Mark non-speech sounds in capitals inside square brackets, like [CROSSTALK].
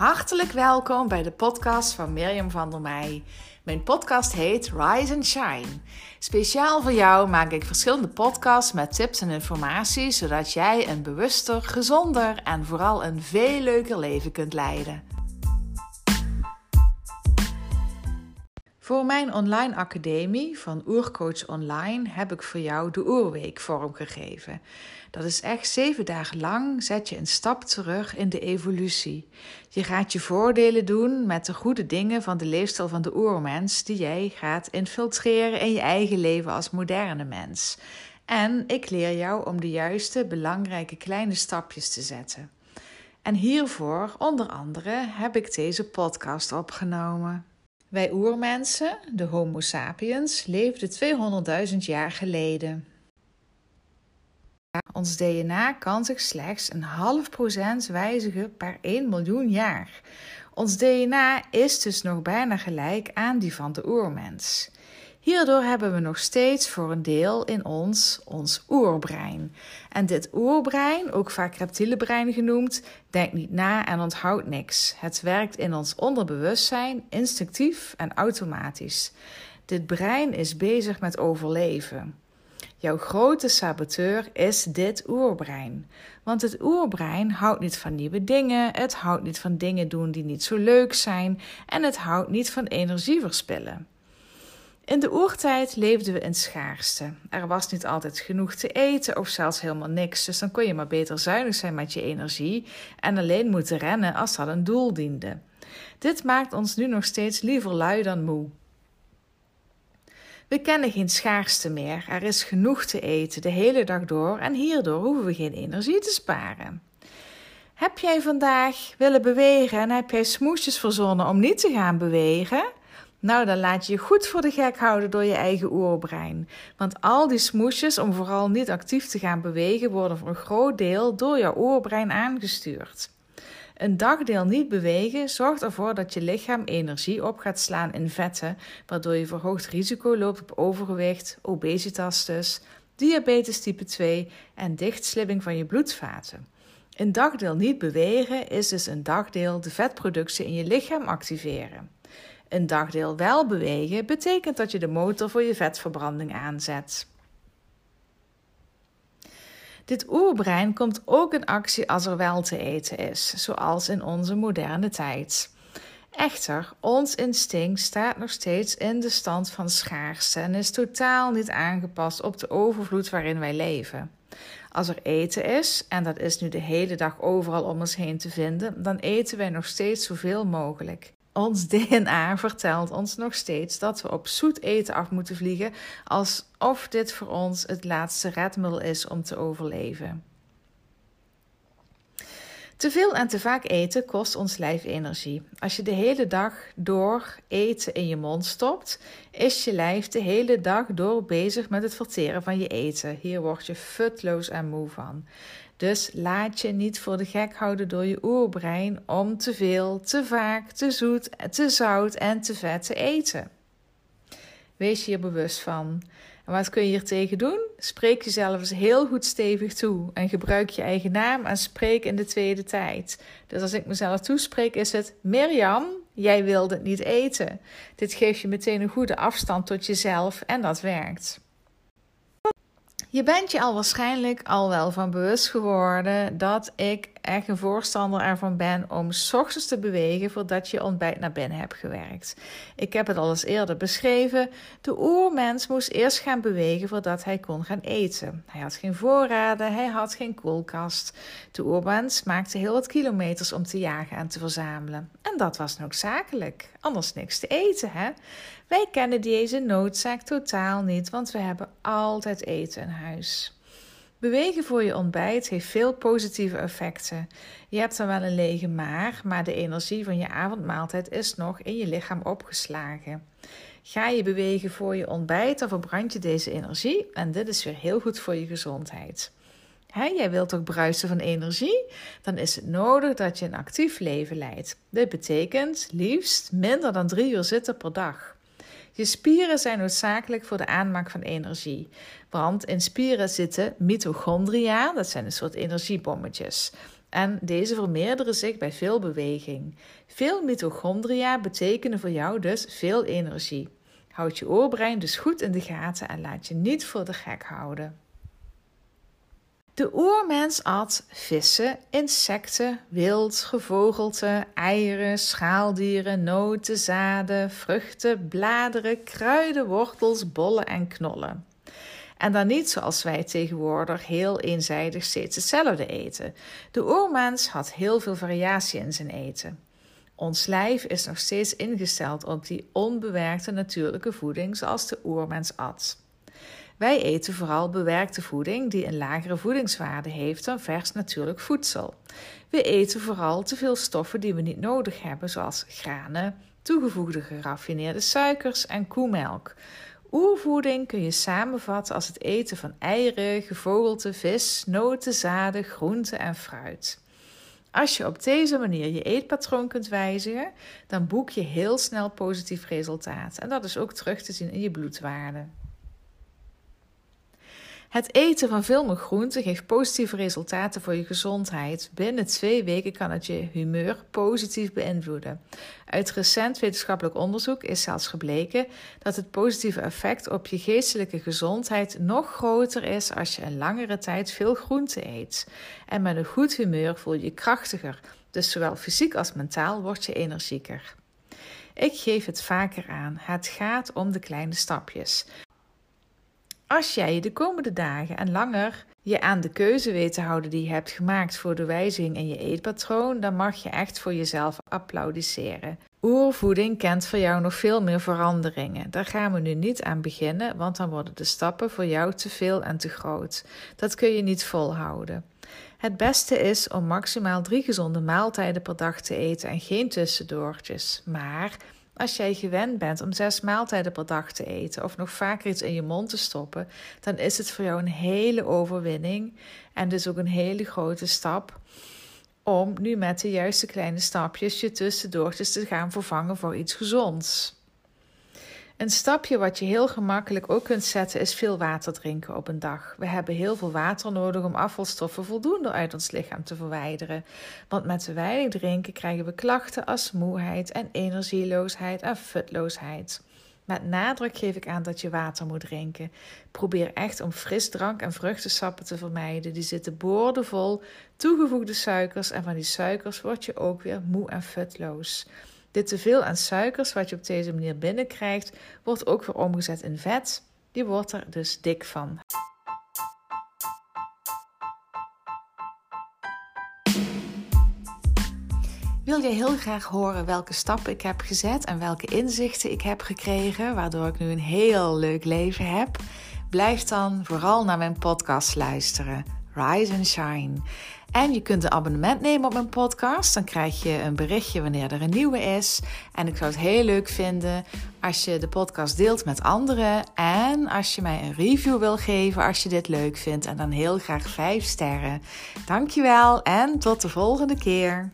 Hartelijk welkom bij de podcast van Mirjam van der Meij. Mijn podcast heet Rise and Shine. Speciaal voor jou maak ik verschillende podcasts met tips en informatie, zodat jij een bewuster, gezonder en vooral een veel leuker leven kunt leiden. Voor mijn online academie van Oercoach Online heb ik voor jou de Oerweek vormgegeven. Dat is echt zeven dagen lang zet je een stap terug in de evolutie. Je gaat je voordelen doen met de goede dingen van de leefstijl van de oermens die jij gaat infiltreren in je eigen leven als moderne mens. En ik leer jou om de juiste, belangrijke kleine stapjes te zetten. En hiervoor, onder andere, heb ik deze podcast opgenomen. Wij oermensen, de Homo sapiens, leefden 200.000 jaar geleden. Ons DNA kan zich slechts een half procent wijzigen per 1 miljoen jaar. Ons DNA is dus nog bijna gelijk aan die van de oermens. Hierdoor hebben we nog steeds voor een deel in ons ons oerbrein. En dit oerbrein, ook vaak reptiele brein genoemd, denkt niet na en onthoudt niks. Het werkt in ons onderbewustzijn instinctief en automatisch. Dit brein is bezig met overleven. Jouw grote saboteur is dit oerbrein. Want het oerbrein houdt niet van nieuwe dingen, het houdt niet van dingen doen die niet zo leuk zijn en het houdt niet van energie verspillen. In de oertijd leefden we in schaarste. Er was niet altijd genoeg te eten of zelfs helemaal niks, dus dan kon je maar beter zuinig zijn met je energie en alleen moeten rennen als dat een doel diende. Dit maakt ons nu nog steeds liever lui dan moe. We kennen geen schaarste meer. Er is genoeg te eten de hele dag door en hierdoor hoeven we geen energie te sparen. Heb jij vandaag willen bewegen en heb jij smoesjes verzonnen om niet te gaan bewegen? Nou, dan laat je je goed voor de gek houden door je eigen oerbrein. Want al die smoesjes om vooral niet actief te gaan bewegen worden voor een groot deel door jouw oerbrein aangestuurd. Een dagdeel niet bewegen zorgt ervoor dat je lichaam energie op gaat slaan in vetten, waardoor je verhoogd risico loopt op overgewicht, obesitas dus, diabetes type 2 en dichtslibbing van je bloedvaten. Een dagdeel niet bewegen is dus een dagdeel de vetproductie in je lichaam activeren. Een dagdeel wel bewegen betekent dat je de motor voor je vetverbranding aanzet. Dit oerbrein komt ook in actie als er wel te eten is, zoals in onze moderne tijd. Echter, ons instinct staat nog steeds in de stand van schaarste en is totaal niet aangepast op de overvloed waarin wij leven. Als er eten is, en dat is nu de hele dag overal om ons heen te vinden, dan eten wij nog steeds zoveel mogelijk. Ons [LAUGHS] DNA vertelt ons nog steeds dat we op zoet eten af moeten vliegen, alsof dit voor ons het laatste redmiddel is om te overleven. Te veel en te vaak eten kost ons lijf energie. Als je de hele dag door eten in je mond stopt, is je lijf de hele dag door bezig met het verteren van je eten. Hier word je futloos en moe van. Dus laat je niet voor de gek houden door je oerbrein om te veel, te vaak, te zoet, te zout en te vet te eten. Wees je hier bewust van. Wat kun je hier tegen doen? Spreek jezelf eens heel goed stevig toe en gebruik je eigen naam en spreek in de tweede tijd. Dus als ik mezelf toespreek, is het Mirjam, jij wilde het niet eten. Dit geeft je meteen een goede afstand tot jezelf en dat werkt. Je bent je al waarschijnlijk al wel van bewust geworden dat ik echt een voorstander ervan ben om s ochtends te bewegen voordat je ontbijt naar binnen hebt gewerkt. Ik heb het al eens eerder beschreven. De oermens moest eerst gaan bewegen voordat hij kon gaan eten. Hij had geen voorraden, hij had geen koelkast. De oermens maakte heel wat kilometers om te jagen en te verzamelen. En dat was noodzakelijk, anders niks te eten, hè? Wij kennen deze noodzaak totaal niet, want we hebben altijd eten in huis. Bewegen voor je ontbijt heeft veel positieve effecten. Je hebt dan wel een lege maag, maar de energie van je avondmaaltijd is nog in je lichaam opgeslagen. Ga je bewegen voor je ontbijt, dan verbrand je deze energie en dit is weer heel goed voor je gezondheid. jij wilt toch bruisen van energie? Dan is het nodig dat je een actief leven leidt. Dit betekent liefst minder dan drie uur zitten per dag. Je spieren zijn noodzakelijk voor de aanmaak van energie. Want in spieren zitten mitochondria, dat zijn een soort energiebommetjes. En deze vermeerderen zich bij veel beweging. Veel mitochondria betekenen voor jou dus veel energie. Houd je oorbrein dus goed in de gaten en laat je niet voor de gek houden. De oermens at vissen, insecten, wild, gevogelte, eieren, schaaldieren, noten, zaden, vruchten, bladeren, kruiden, wortels, bollen en knollen. En dan niet zoals wij tegenwoordig heel eenzijdig steeds hetzelfde eten. De oermens had heel veel variatie in zijn eten. Ons lijf is nog steeds ingesteld op die onbewerkte natuurlijke voeding zoals de oermens at. Wij eten vooral bewerkte voeding die een lagere voedingswaarde heeft dan vers natuurlijk voedsel. We eten vooral te veel stoffen die we niet nodig hebben, zoals granen, toegevoegde geraffineerde suikers en koemelk. Oervoeding kun je samenvatten als het eten van eieren, gevogelte, vis, noten, zaden, groenten en fruit. Als je op deze manier je eetpatroon kunt wijzigen, dan boek je heel snel positief resultaat. En dat is ook terug te zien in je bloedwaarden. Het eten van veel meer groenten geeft positieve resultaten voor je gezondheid. Binnen twee weken kan het je humeur positief beïnvloeden. Uit recent wetenschappelijk onderzoek is zelfs gebleken dat het positieve effect op je geestelijke gezondheid nog groter is als je een langere tijd veel groente eet. En met een goed humeur voel je je krachtiger, dus zowel fysiek als mentaal word je energieker. Ik geef het vaker aan. Het gaat om de kleine stapjes. Als jij je de komende dagen en langer je aan de keuze weet te houden die je hebt gemaakt voor de wijziging in je eetpatroon, dan mag je echt voor jezelf applaudisseren. Oervoeding kent voor jou nog veel meer veranderingen. Daar gaan we nu niet aan beginnen, want dan worden de stappen voor jou te veel en te groot. Dat kun je niet volhouden. Het beste is om maximaal drie gezonde maaltijden per dag te eten en geen tussendoortjes. Maar als jij gewend bent om zes maaltijden per dag te eten of nog vaker iets in je mond te stoppen, dan is het voor jou een hele overwinning en dus ook een hele grote stap om nu met de juiste kleine stapjes je tussendoortjes te gaan vervangen voor iets gezonds. Een stapje wat je heel gemakkelijk ook kunt zetten is veel water drinken op een dag. We hebben heel veel water nodig om afvalstoffen voldoende uit ons lichaam te verwijderen. Want met te weinig drinken krijgen we klachten als moeheid en energieloosheid en futloosheid. Met nadruk geef ik aan dat je water moet drinken. Probeer echt om frisdrank en vruchtensappen te vermijden. Die zitten boordevol toegevoegde suikers en van die suikers word je ook weer moe en futloos. Dit teveel aan suikers wat je op deze manier binnenkrijgt, wordt ook weer omgezet in vet. Je wordt er dus dik van. Wil je heel graag horen welke stappen ik heb gezet en welke inzichten ik heb gekregen, waardoor ik nu een heel leuk leven heb? Blijf dan vooral naar mijn podcast luisteren. Rise and Shine. En je kunt een abonnement nemen op mijn podcast. Dan krijg je een berichtje wanneer er een nieuwe is. En ik zou het heel leuk vinden als je de podcast deelt met anderen. En als je mij een review wil geven als je dit leuk vindt. En dan heel graag 5 sterren. Dankjewel en tot de volgende keer.